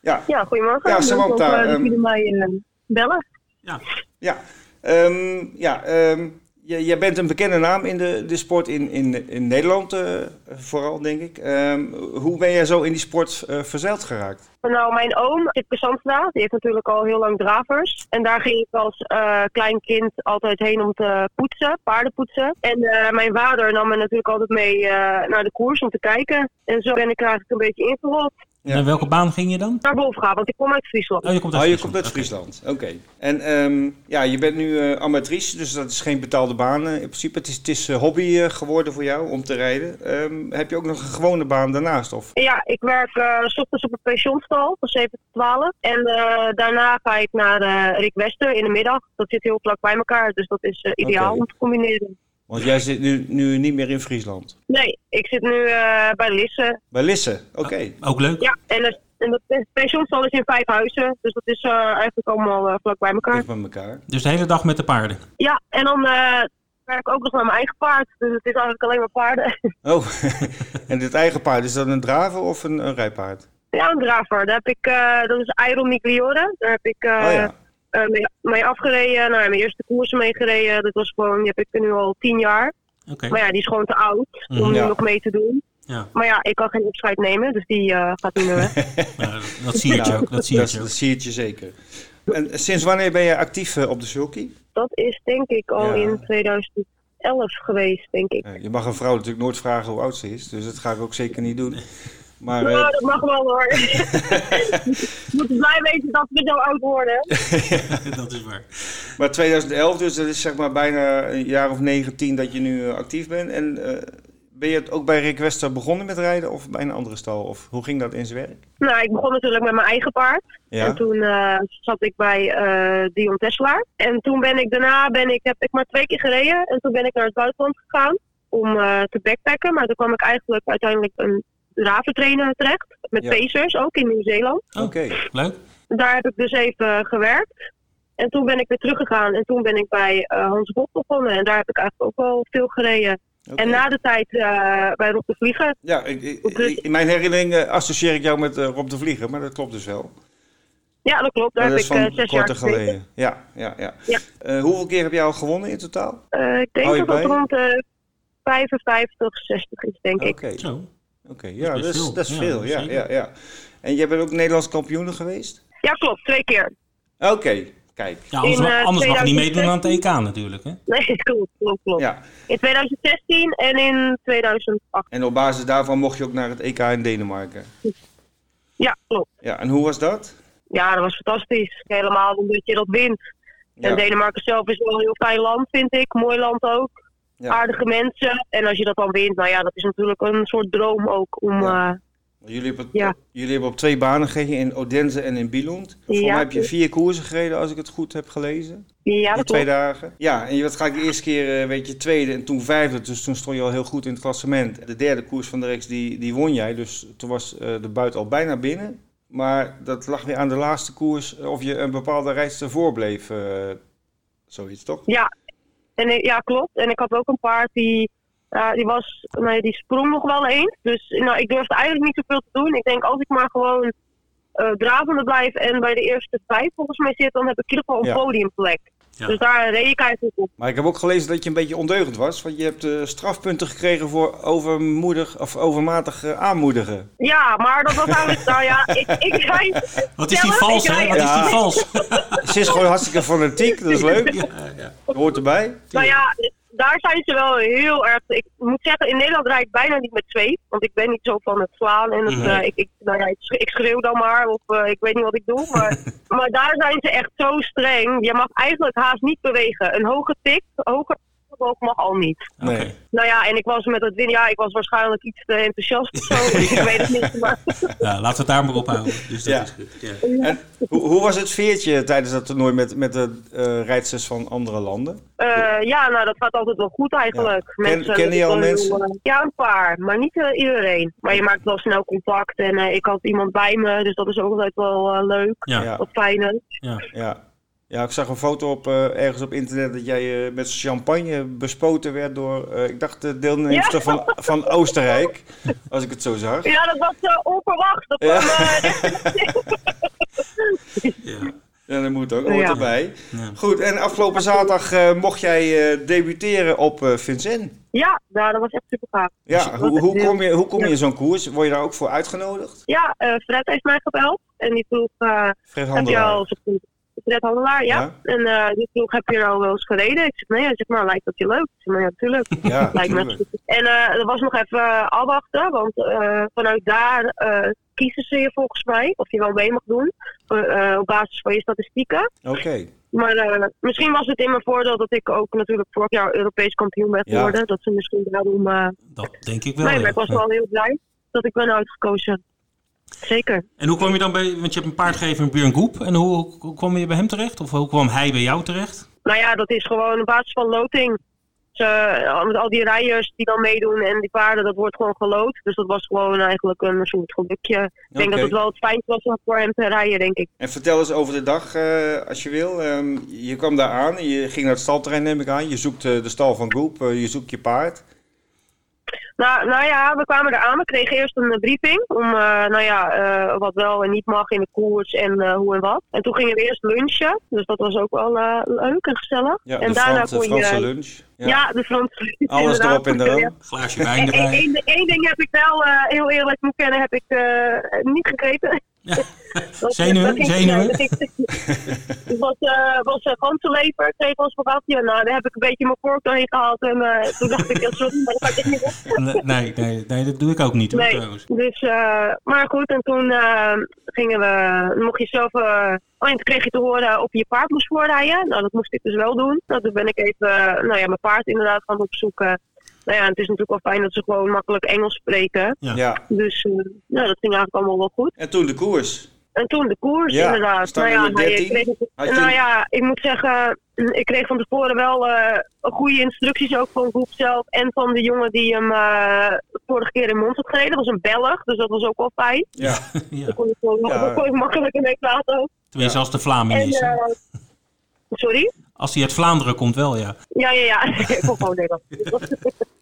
Ja, Ja, goedemorgen. Ja, Samantha, eh, dat ehm, jullie mij bellen. Ja, ja. Ehm, ja ehm, jij bent een bekende naam in de, de sport in, in, in Nederland eh, vooral, denk ik. Ehm, hoe ben jij zo in die sport eh, verzeild geraakt? Nou, mijn oom in Zandvoort. Die heeft natuurlijk al heel lang dravers. En daar ging ik als eh, klein kind altijd heen om te poetsen, paarden poetsen. En mijn vader nam me natuurlijk altijd mee naar de koers om te kijken. En zo ben ik eigenlijk een beetje ingerold. Ja. En welke baan ging je dan? Naar Wolfga, want ik kom uit Friesland. Oh, je komt uit Oh, je Friesland. komt uit Oké. Friesland. En ehm, ja, je bent nu eh, amatrice, dus dat is geen betaalde baan eh, in principe. Het is, het is eh, hobby eh, geworden voor jou om te rijden. Ehm, heb je ook nog een gewone baan daarnaast? Of? Ja, ik werk eh, s ochtends op een pensionstal van 7 tot 12. En eh, daarna ga ik naar eh Rick Wester in de middag. Dat zit heel vlak bij elkaar, dus dat is eh, ideaal om te combineren. Want jij zit nu, nu niet meer in Friesland. Nee, ik zit nu eh, bij Lisse. Bij Lisse, oké. Ook leuk? Ja, en, het- en dat pensionstal is in vijf huizen. Dus dat is eh, eigenlijk allemaal eh, vlak bij elkaar. Dicht bij elkaar. Dus de hele dag met de paarden. Ja, en dan eh, werk ik ook nog met mijn eigen paard. Dus het is eigenlijk alleen maar paarden. Oh, en dit eigen paard, is dat een draver of een, een rijpaard? ja, een draver. Daar heb ik, eh, dat is Iron Migliore. Daar heb ik eh, oh ja. Eh, mee, mee afgereden. Nou, mijn eerste koersen mee gereden. Dat was gewoon, die heb ik nu al tien jaar. Oké. Maar ja, die is gewoon te oud om Mhm. nu nog mee te doen. Ja, Maar ja, ik kan geen opscheid nemen, dus die eh, gaat niet meer weg. nou, dat- zie je Nou, ook. Dat zie je dat, ook. dat zie je zeker. En sinds wanneer ben je actief eh, op de sulky? Dat is denk ik al Ja. in 2011 geweest, denk ik. Je mag een vrouw natuurlijk nooit vragen hoe oud ze is, dus dat ga ik ook zeker niet doen. Maar eh, dat mag wel hoor. Je moet blij weten dat we zo oud worden. dat is waar. Maar 2011, dus dat is zeg maar bijna een jaar of 19 dat je nu eh, actief bent. En eh, ben je ook bij Wester begonnen met rijden of bij een andere stal? Of hoe ging dat in zijn werk? Nou, ik begon natuurlijk met mijn eigen paard. Ja, En toen zat ik bij Dion Tesselaar. En toen ben ik daarna, ben ik, heb ik maar twee keer gereden. En toen ben ik naar het buitenland gegaan om te backpacken. Maar toen kwam ik eigenlijk uiteindelijk een raventrainer terecht. Met Ja. pacers, ook in Nieuw-Zeeland. oké. Leuk. Daar heb ik dus even gewerkt. En toen ben ik weer teruggegaan. En toen ben ik bij eh, Hans Bot begonnen. En daar heb ik eigenlijk ook wel veel gereden. oké. En na de tijd eh, bij Rob de Vliegen. Ja, ik, in mijn herinnering eh, associeer ik jou met Rob de Vlieger, maar dat klopt dus wel. Ja, dat klopt. Daar Maar heb dat is ik van zes jaar gezeten. geleden. Ja, ja, ja. Ja. Eh, hoeveel keer heb jij al gewonnen in totaal? Eh, ik denk dat dat rond de 55, 60 is, denk ik. Oké, Zo. Oké. ja, dat is, veel. dat is Ja, veel. Ja, ja, ja. En jij bent ook Nederlands kampioen geweest? Ja, klopt. Twee keer. Oké, kijk. Ja, anders, In, eh, anders mag je niet meedoen aan het 2016. EK natuurlijk. Hè? Nee, klopt, klopt, klopt. Ja. In 2016 en in 2008. En op basis daarvan mocht je ook naar het EK in Denemarken. Ja, klopt. Ja, en hoe was dat? Ja, dat was fantastisch. Helemaal omdat je dat wint. Ja. En Denemarken zelf is wel een heel fijn land, vind ik. Mooi land ook. Ja. Aardige mensen. En als je dat dan wint, nou ja, dat is natuurlijk een soort droom ook. Om, Ja. eh, Jullie hebben, Ja. jullie hebben op twee banen gereden, in Odense en in Billund. Voor mij heb je vier koersen gereden, als ik het goed heb gelezen. ja, dat twee dagen. Ja, en je werd gelijk de eerste keer, eh, weet je, tweede en toen vijfde. Dus toen stond je al heel goed in het klassement. De derde koers van de reeks, die, die won jij. Dus toen was eh, de buit al bijna binnen. Maar dat lag weer aan de laatste koers, of je een bepaalde reis voorbleef. eh zoiets, toch? Ja, en, ja, klopt. En ik had ook een paard die, ja, die, was, nee, die sprong nog wel eens. Dus nou, ik durfde eigenlijk niet zoveel te doen. Ik denk, als ik maar gewoon eh dravende blijf en bij de eerste vijf volgens mij zit, dan heb ik in ieder geval een Ja. podiumplek. Ja. Dus daar reed ik eigenlijk op. Maar ik heb ook gelezen dat je een beetje ondeugend was. Want je hebt eh, strafpunten gekregen voor overmoedig of overmatig eh, aanmoedigen. Ja, maar dat was eigenlijk, nou ja, ik, ik rijd... Wat is die vals, hè? Wat is die vals? Ze is gewoon hartstikke fanatiek, dat is leuk. Ja, ja. Hoort erbij. Nou ja, daar zijn ze wel heel erg. Ik moet zeggen, in Nederland rijd ik bijna niet met zweep. Want ik ben niet zo van het slaan. En het, Nee. eh, ik, ik, nou ja, ik schreeuw dan maar. Of eh, ik weet niet wat ik doe. Maar, maar daar zijn ze echt zo streng. Je mag eigenlijk haast niet bewegen. Een hoge tik, hoger boog mag al niet. Nee. Nou ja, en ik was met het winnen. Ja, ik was waarschijnlijk iets te enthousiast of zo. Ik weet het niet. Maar Ja, laten we het daar maar op houden. Dus dat Ja. is goed. Ja. En hoe, hoe was het sfeertje tijdens dat toernooi met, met de eh rijdsters van andere landen? eh, ja, nou dat gaat altijd wel goed eigenlijk. Ja. Ken- kennen je al eh, mensen? Ja, een paar. Maar niet eh, iedereen. Maar je maakt wel snel contact. En eh, ik had iemand bij me. Dus dat is ook altijd wel eh, leuk. Ja. Wat fijner. Ja. Ja. Ja, ik zag een foto op, eh, ergens op internet dat jij eh, met champagne bespoten werd door, eh, ik dacht, de deelnemster Ja. van, van Oostenrijk, als ik het zo zag. Ja, dat was onverwacht. Dat Ja. Ja. Ja, dat moet ook, hoort Ja. erbij. Ja. Goed, en afgelopen zaterdag eh, mocht jij eh, debuteren op eh Vincennes. ja, nou, dat was echt super gaaf. Ja, hoe, hoe kom je, hoe kom je ja. in zo'n koers? Word je daar ook voor uitgenodigd? Ja, eh, Fred heeft mij gebeld. En die vroeg, eh, Fred heb je al ja. Ja. En eh, die vroeg, heb je er al wel eens gereden? Ik zeg, nee. Hij zegt, nou, lijkt dat je leuk? Ik zeg, nou ja, natuurlijk. Ja, Lijkt me tuurlijk. En eh er was nog even eh, afwachten, want eh, vanuit daar eh, kiezen ze je volgens mij of je wel mee mag doen op basis van je statistieken. Oké. Maar eh, misschien was het in mijn voordeel dat ik ook natuurlijk vorig jaar Europees kampioen ben Ja. geworden. Dat ze misschien daarom. Dat denk ik wel. nee, maar ik was wel heel blij dat ik ben uitgekozen. Zeker. En hoe kwam je dan bij, want je hebt een paardgever Björn Goep. En hoe, hoe kwam je bij hem terecht? Of hoe kwam hij bij jou terecht? Nou ja, dat is gewoon op basis van loting. Dus, met al die rijders die dan meedoen en die paarden, dat wordt gewoon geloot. Dus dat was gewoon eigenlijk een soort gelukje. Ik denk dat het wel het fijnste was om voor hem te rijden, denk ik. En vertel eens over de dag, eh, als je wil. Ehm, je kwam daar aan, je ging naar het stalterrein, neem ik aan. Je zoekt eh, de stal van Goep, eh, je zoekt je paard. Nou, nou ja, we kwamen eraan. We kregen eerst een eh, briefing om eh, nou ja, eh, wat wel en niet mag in de koers en eh, hoe en wat. En toen gingen we eerst lunchen. Dus dat was ook wel eh, leuk en gezellig. Ja, en de, daarna Frans, de kon Franse je... lunch. Ja. Ja, de Franse lunch. Alles inderdaad. erop en eraan. Glaasje wijn erbij. Eén één ding heb ik wel, eh, heel eerlijk moet kennen, heb ik eh, niet gegeten. Dat- Zenuwen? dat Zenuwen? dat Het was, eh was uh, ganzenlever, kreeg ons bagage. Nou, daar heb ik een beetje mijn vork doorheen gehaald. En eh, toen dacht ik, ja, sorry, maar dat ga ik niet doen. Nee, nee, nee, dat doe ik ook niet hoor, Nee, trouwens. dus, eh, maar goed, en toen eh, gingen we, mocht je zelf, eh, oh, en toen kreeg je te horen of je je paard moest voorrijden. Nou, dat moest ik dus wel doen. Nou, toen ben ik even, nou ja, mijn paard inderdaad gaan opzoeken. Nou ja, en het is natuurlijk wel fijn dat ze gewoon makkelijk Engels spreken. Ja. Ja. Dus, eh, nou, dat ging eigenlijk allemaal wel goed. En toen de koers. En toen de koers, Ja, inderdaad. Nou ja, nummer hij 13. kreeg, je- nou ja, ik moet zeggen, ik kreeg van tevoren wel eh, goede instructies ook van Groep zelf en van de jongen die hem eh, vorige keer in Mons had gereden. Dat was een Belg, dus dat was ook wel fijn. Ja. Ja. Daar kon ik, wel, Ja. kon ik makkelijk mee praten ook. Tenminste, als de Vlaming is. eh, sorry? Als hij uit Vlaanderen komt wel, ja. Ja, ja, ja. ik kon gewoon Nederlands.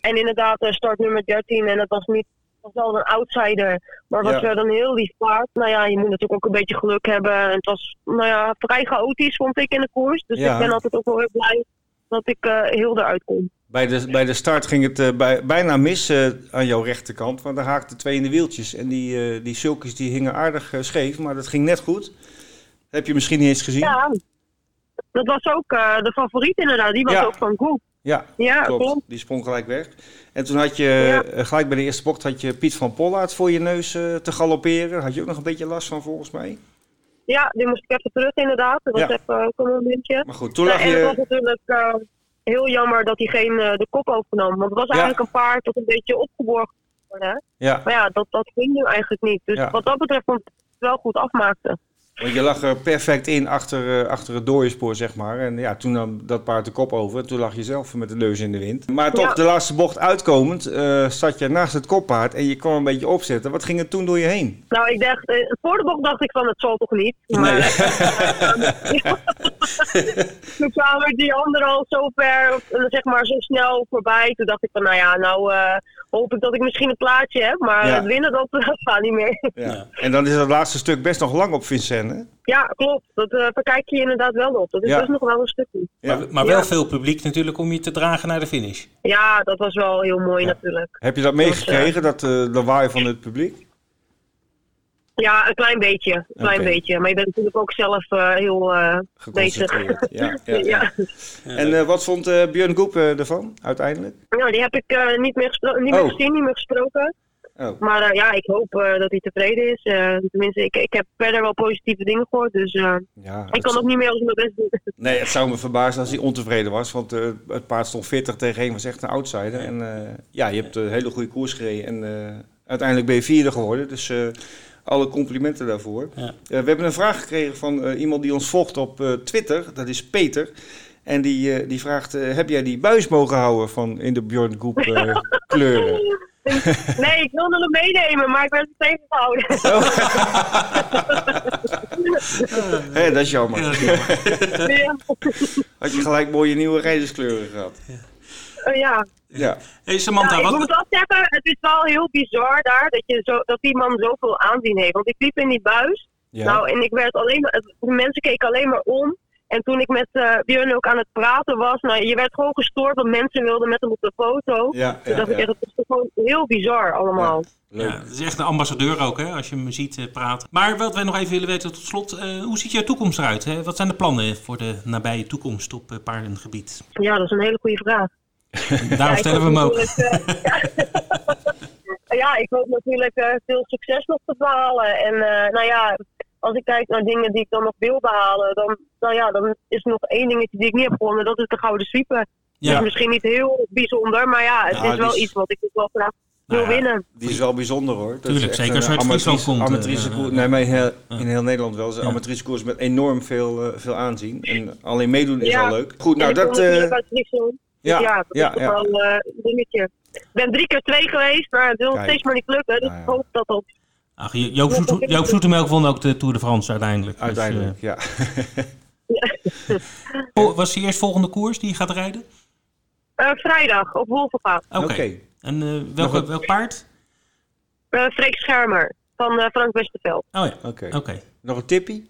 en inderdaad, start nummer 13 en dat was niet was wel een outsider, maar was Ja. wel een heel lief paard. Nou ja, je moet natuurlijk ook een beetje geluk hebben. En het was nou ja, vrij chaotisch, vond ik in de koers. Dus Ja. ik ben altijd ook wel heel blij dat ik eh, heel eruit kom. Bij de, bij de start ging het eh, bij, bijna mis eh, aan jouw rechterkant, want daar haakten twee in de wieltjes. En die, die sulkjes die hingen aardig scheef, maar dat ging net goed. Heb je misschien niet eens gezien? Ja, dat was ook de favoriet inderdaad. Die was Ja. ook van Groep. Ja, Ja, klopt. klopt. Die sprong gelijk weg. En toen had je, Ja. eh, gelijk bij de eerste bocht, had je Piet van Pollaert voor je neus eh, te galopperen. Had je ook nog een beetje last van volgens mij. Ja, die moest ik even terug inderdaad. Dat was Ja. even ook een momentje. Maar goed, toen lag en het was je... natuurlijk eh, heel jammer dat hij geen eh, de kop overnam. Want het was eigenlijk een paard dat een beetje opgeborgen. Ja, Maar ja, dat, dat ging nu eigenlijk niet. Dus Ja. wat dat betreft vond ik het wel goed afmaakte. Want je lag er perfect in achter, eh, achter het dooiespoor, zeg maar. En ja, toen nam dat paard de kop over. En toen lag je zelf met de neus in de wind. Maar toch, Ja. de laatste bocht uitkomend, eh, zat je naast het koppaard en je kwam een beetje opzetten. Wat ging er toen door je heen? Nou, ik dacht, eh, voor de bocht dacht ik van het zal toch niet. Maar toen kwamen die anderen al zo ver, zeg maar zo snel voorbij. Toen dacht ik van, nou ja, nou hoop ik dat ik misschien een plaatje heb. Maar Ja. winnen, dat, dat gaat niet meer. Ja. En dan is het laatste stuk best nog lang op Hè? ja, klopt. Dat eh verkijk je inderdaad wel op. Dat is Ja. dus nog wel een stukje. Ja. Maar, maar wel Ja. veel publiek natuurlijk om je te dragen naar de finish. Ja, dat was wel heel mooi natuurlijk. Heb je dat meegekregen, dat eh lawaai van het publiek? Ja, een klein beetje. Een klein beetje. Maar je bent natuurlijk ook zelf eh, heel eh, bezig. Geconcentreerd. Ja, ja, ja. ja. En eh, wat vond eh, Björn Goep eh, ervan, uiteindelijk? Nou, die heb ik eh, niet, meer, niet meer Oh. gezien, niet meer gesproken. Oh, Maar eh, ja, ik hoop eh, dat hij tevreden is. Eh, tenminste, ik, ik heb verder wel positieve dingen gehoord. Dus eh, ja. ik kan zou- ook niet meer als mijn best doen. Nee, het zou me verbazen als hij ontevreden was. Want eh, het paard stond 40 tegen 1, was echt een outsider. En eh, ja, je hebt een hele goede koers gereden. En eh, uiteindelijk ben je vierde geworden. Dus eh, alle complimenten daarvoor. Ja. Eh, we hebben een vraag gekregen van eh, iemand die ons volgt op eh, Twitter. Dat is Peter. En die, eh, die vraagt, eh, heb jij die buis mogen houden van in de Björn Goep eh, kleuren? Nee, ik wilde hem meenemen, maar ik werd het tegengehouden. Hé, dat is jammer. Ja, dat is jammer. ja. Had je gelijk mooie nieuwe rijderskleuren gehad. Eh, ja. Ja, Hey Samantha, Ja, ik wat... moet wel zeggen, het is wel heel bizar daar dat, je zo, dat die man zoveel aanzien heeft. Want ik liep in die buis. ja. Nou, en ik werd alleen maar, mensen keken alleen maar om. En toen ik met eh Björn ook aan het praten was, nou, je werd gewoon gestoord, want mensen wilden met hem op de foto. ja, ja, dacht ik ja. het is gewoon heel bizar allemaal. Leuk. Ja, het is echt een ambassadeur ook, hè, als je hem ziet eh, praten. Maar wat wij nog even willen weten tot slot, eh, hoe ziet jouw toekomst eruit? Hè? Wat zijn de plannen voor de nabije toekomst op eh, paardengebied? Ja, dat is een hele goede vraag. Daarom stellen we hem ook. ja, ik hoop natuurlijk eh, veel succes nog te behalen. En eh, nou ja, als ik kijk naar dingen die ik dan nog wil behalen, dan, nou ja, dan is er nog één dingetje die ik niet heb gewonnen. Dat is de Gouden Sweeper. Dat Ja, is misschien niet heel bijzonder, maar ja, het is wel is- iets wat ik dus wel graag wil Nou ja, winnen. Die is wel bijzonder hoor. Dat Tuurlijk, zeker als je uit Friesland komt, eh, nee, maar in heel, ja. in heel Nederland wel. Een Ja. amateurskoers met enorm veel, eh, veel aanzien. En alleen meedoen is Ja. al leuk. Goed, nou dat... eh. Dus ja, ja, dat ja, is toch ja. wel eh, een dingetje. Ik ben drie keer twee geweest, maar het wil Kijk. steeds maar niet lukken. Dus Nou ja. ik hoop dat dat... Ach, Jo- Joop, Joop Zoetemelk won ook de Tour de France uiteindelijk. Dus, uiteindelijk, ja. eh, oh, was de eerst volgende koers die je gaat rijden? Eh, vrijdag op Wolvenga. Oké. En eh, welke, welk paard? Eh Freek Schermer van eh, Frank Westerveld. Oh ja, Oké. oké. Nog een tippie?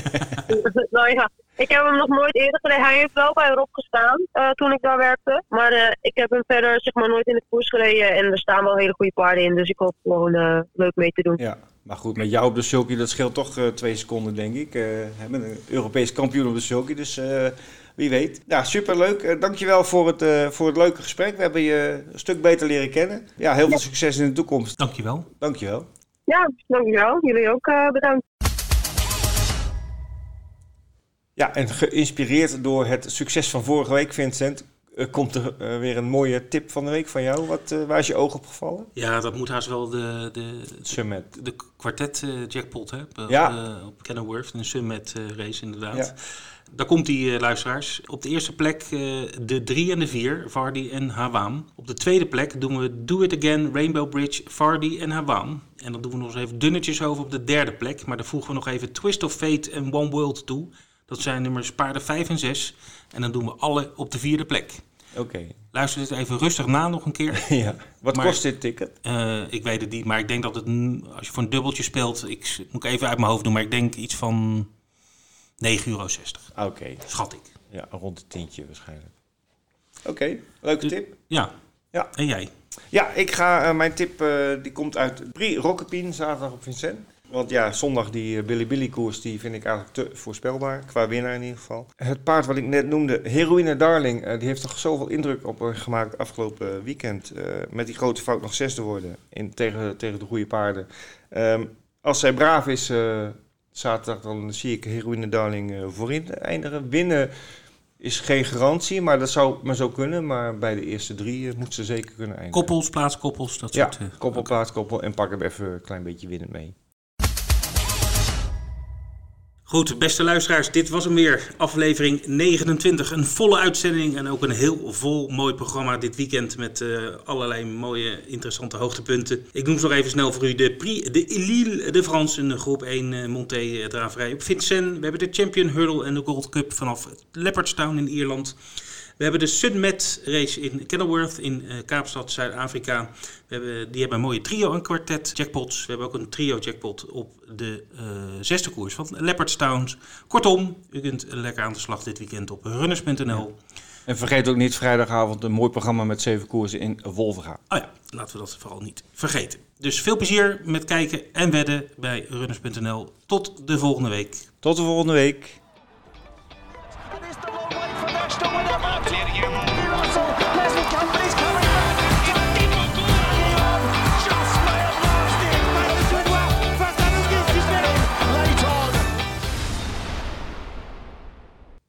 nou ja, ik heb hem nog nooit eerder gereden. Hij heeft wel bij Rob gestaan eh, toen ik daar werkte. Maar eh, ik heb hem verder zeg maar nooit in de koers gereden. En er staan wel hele goede paarden in. Dus ik hoop gewoon leuk mee te doen. Ja. Maar goed, met jou op de sulky, dat scheelt toch eh, twee seconden, denk ik. Eh met een Europees kampioen op de sulky, dus eh, wie weet. Ja, superleuk. Eh dankjewel voor het, eh, voor het leuke gesprek. We hebben je een stuk beter leren kennen. Ja, heel veel succes in de toekomst. Dankjewel. Dankjewel. Ja, dankjewel. Jullie ook eh, bedankt. Ja, en geïnspireerd door het succes van vorige week, Vincent, eh, komt er eh, weer een mooie tip van de week van jou. Wat, eh, waar is je oog op gevallen? Ja, dat moet haast wel de, de, Summit. de kwartet eh, jackpot hè, op, Ja. eh, op Kenilworth, een Summit eh, race inderdaad. Ja. Daar komt die eh, luisteraars. Op de eerste plek eh, de 3 en de 4, Vardy en Hawaan. Op de tweede plek doen we Do It Again, Rainbow Bridge, Vardy en Hawaan. En dan doen we nog eens even dunnetjes over op de derde plek. Maar dan voegen we nog even Twist of Fate en One World toe. Dat zijn nummers paarden 5 en 6. En dan doen we alle op de vierde plek. Oké. Luister dit even rustig na nog een keer. ja. Wat Maar- kost dit ticket? Eh, ik weet het niet, maar ik denk dat het, als je voor een dubbeltje speelt, ik moet ik even uit mijn hoofd doen, maar ik denk iets van 9,60 euro, Oké. schat ik. Ja, rond het tientje waarschijnlijk. Oké, leuke tip. Ja. Ja. En jij? Ja, ik ga, eh, mijn tip eh, die komt uit Brie Rockepien, zaterdag op Vincent. Want ja, zondag die eh, Billy Billy koers, die vind ik eigenlijk te voorspelbaar. Qua winnaar in ieder geval. Het paard wat ik net noemde, Heroïne Darling, die heeft toch zoveel indruk op gemaakt afgelopen weekend. met die grote fout nog zesde worden in, tegen, tegen de goede paarden. Ehm, als zij braaf is zaterdag, dan zie ik Heroïne Darling eh, voorin eindigen. Winnen is geen garantie, maar dat zou maar zo kunnen. Maar bij de eerste drie eh, moet ze zeker kunnen eindigen. Koppels, plaatskoppels, dat Ja, soort... eh, koppel, plaatskoppel en pak hem even een klein beetje winnend mee. Goed, beste luisteraars, dit was hem weer. Aflevering 29. Een volle uitzending en ook een heel vol mooi programma dit weekend met eh, allerlei mooie, interessante hoogtepunten. Ik noem ze nog even snel voor u de Prix de Lille de France, een groep 1 eh, Monté eh, draverij op Vincennes. We hebben de Champion Hurdle en de Gold Cup vanaf Leopardstown in Ierland. We hebben de Sunmet race in Kenilworth in eh, Kaapstad, Zuid-Afrika. Die hebben een mooie trio en kwartet jackpots. We hebben ook een trio jackpot op de eh, zesde koers van Leopardstown. Kortom, u kunt lekker aan de slag dit weekend op runners.nl. En vergeet ook niet vrijdagavond een mooi programma met zeven koersen in Wolvenga. Oh ja, laten we dat vooral niet vergeten. Dus veel plezier met kijken en wedden bij runners.nl. Tot de volgende week. Tot de volgende week.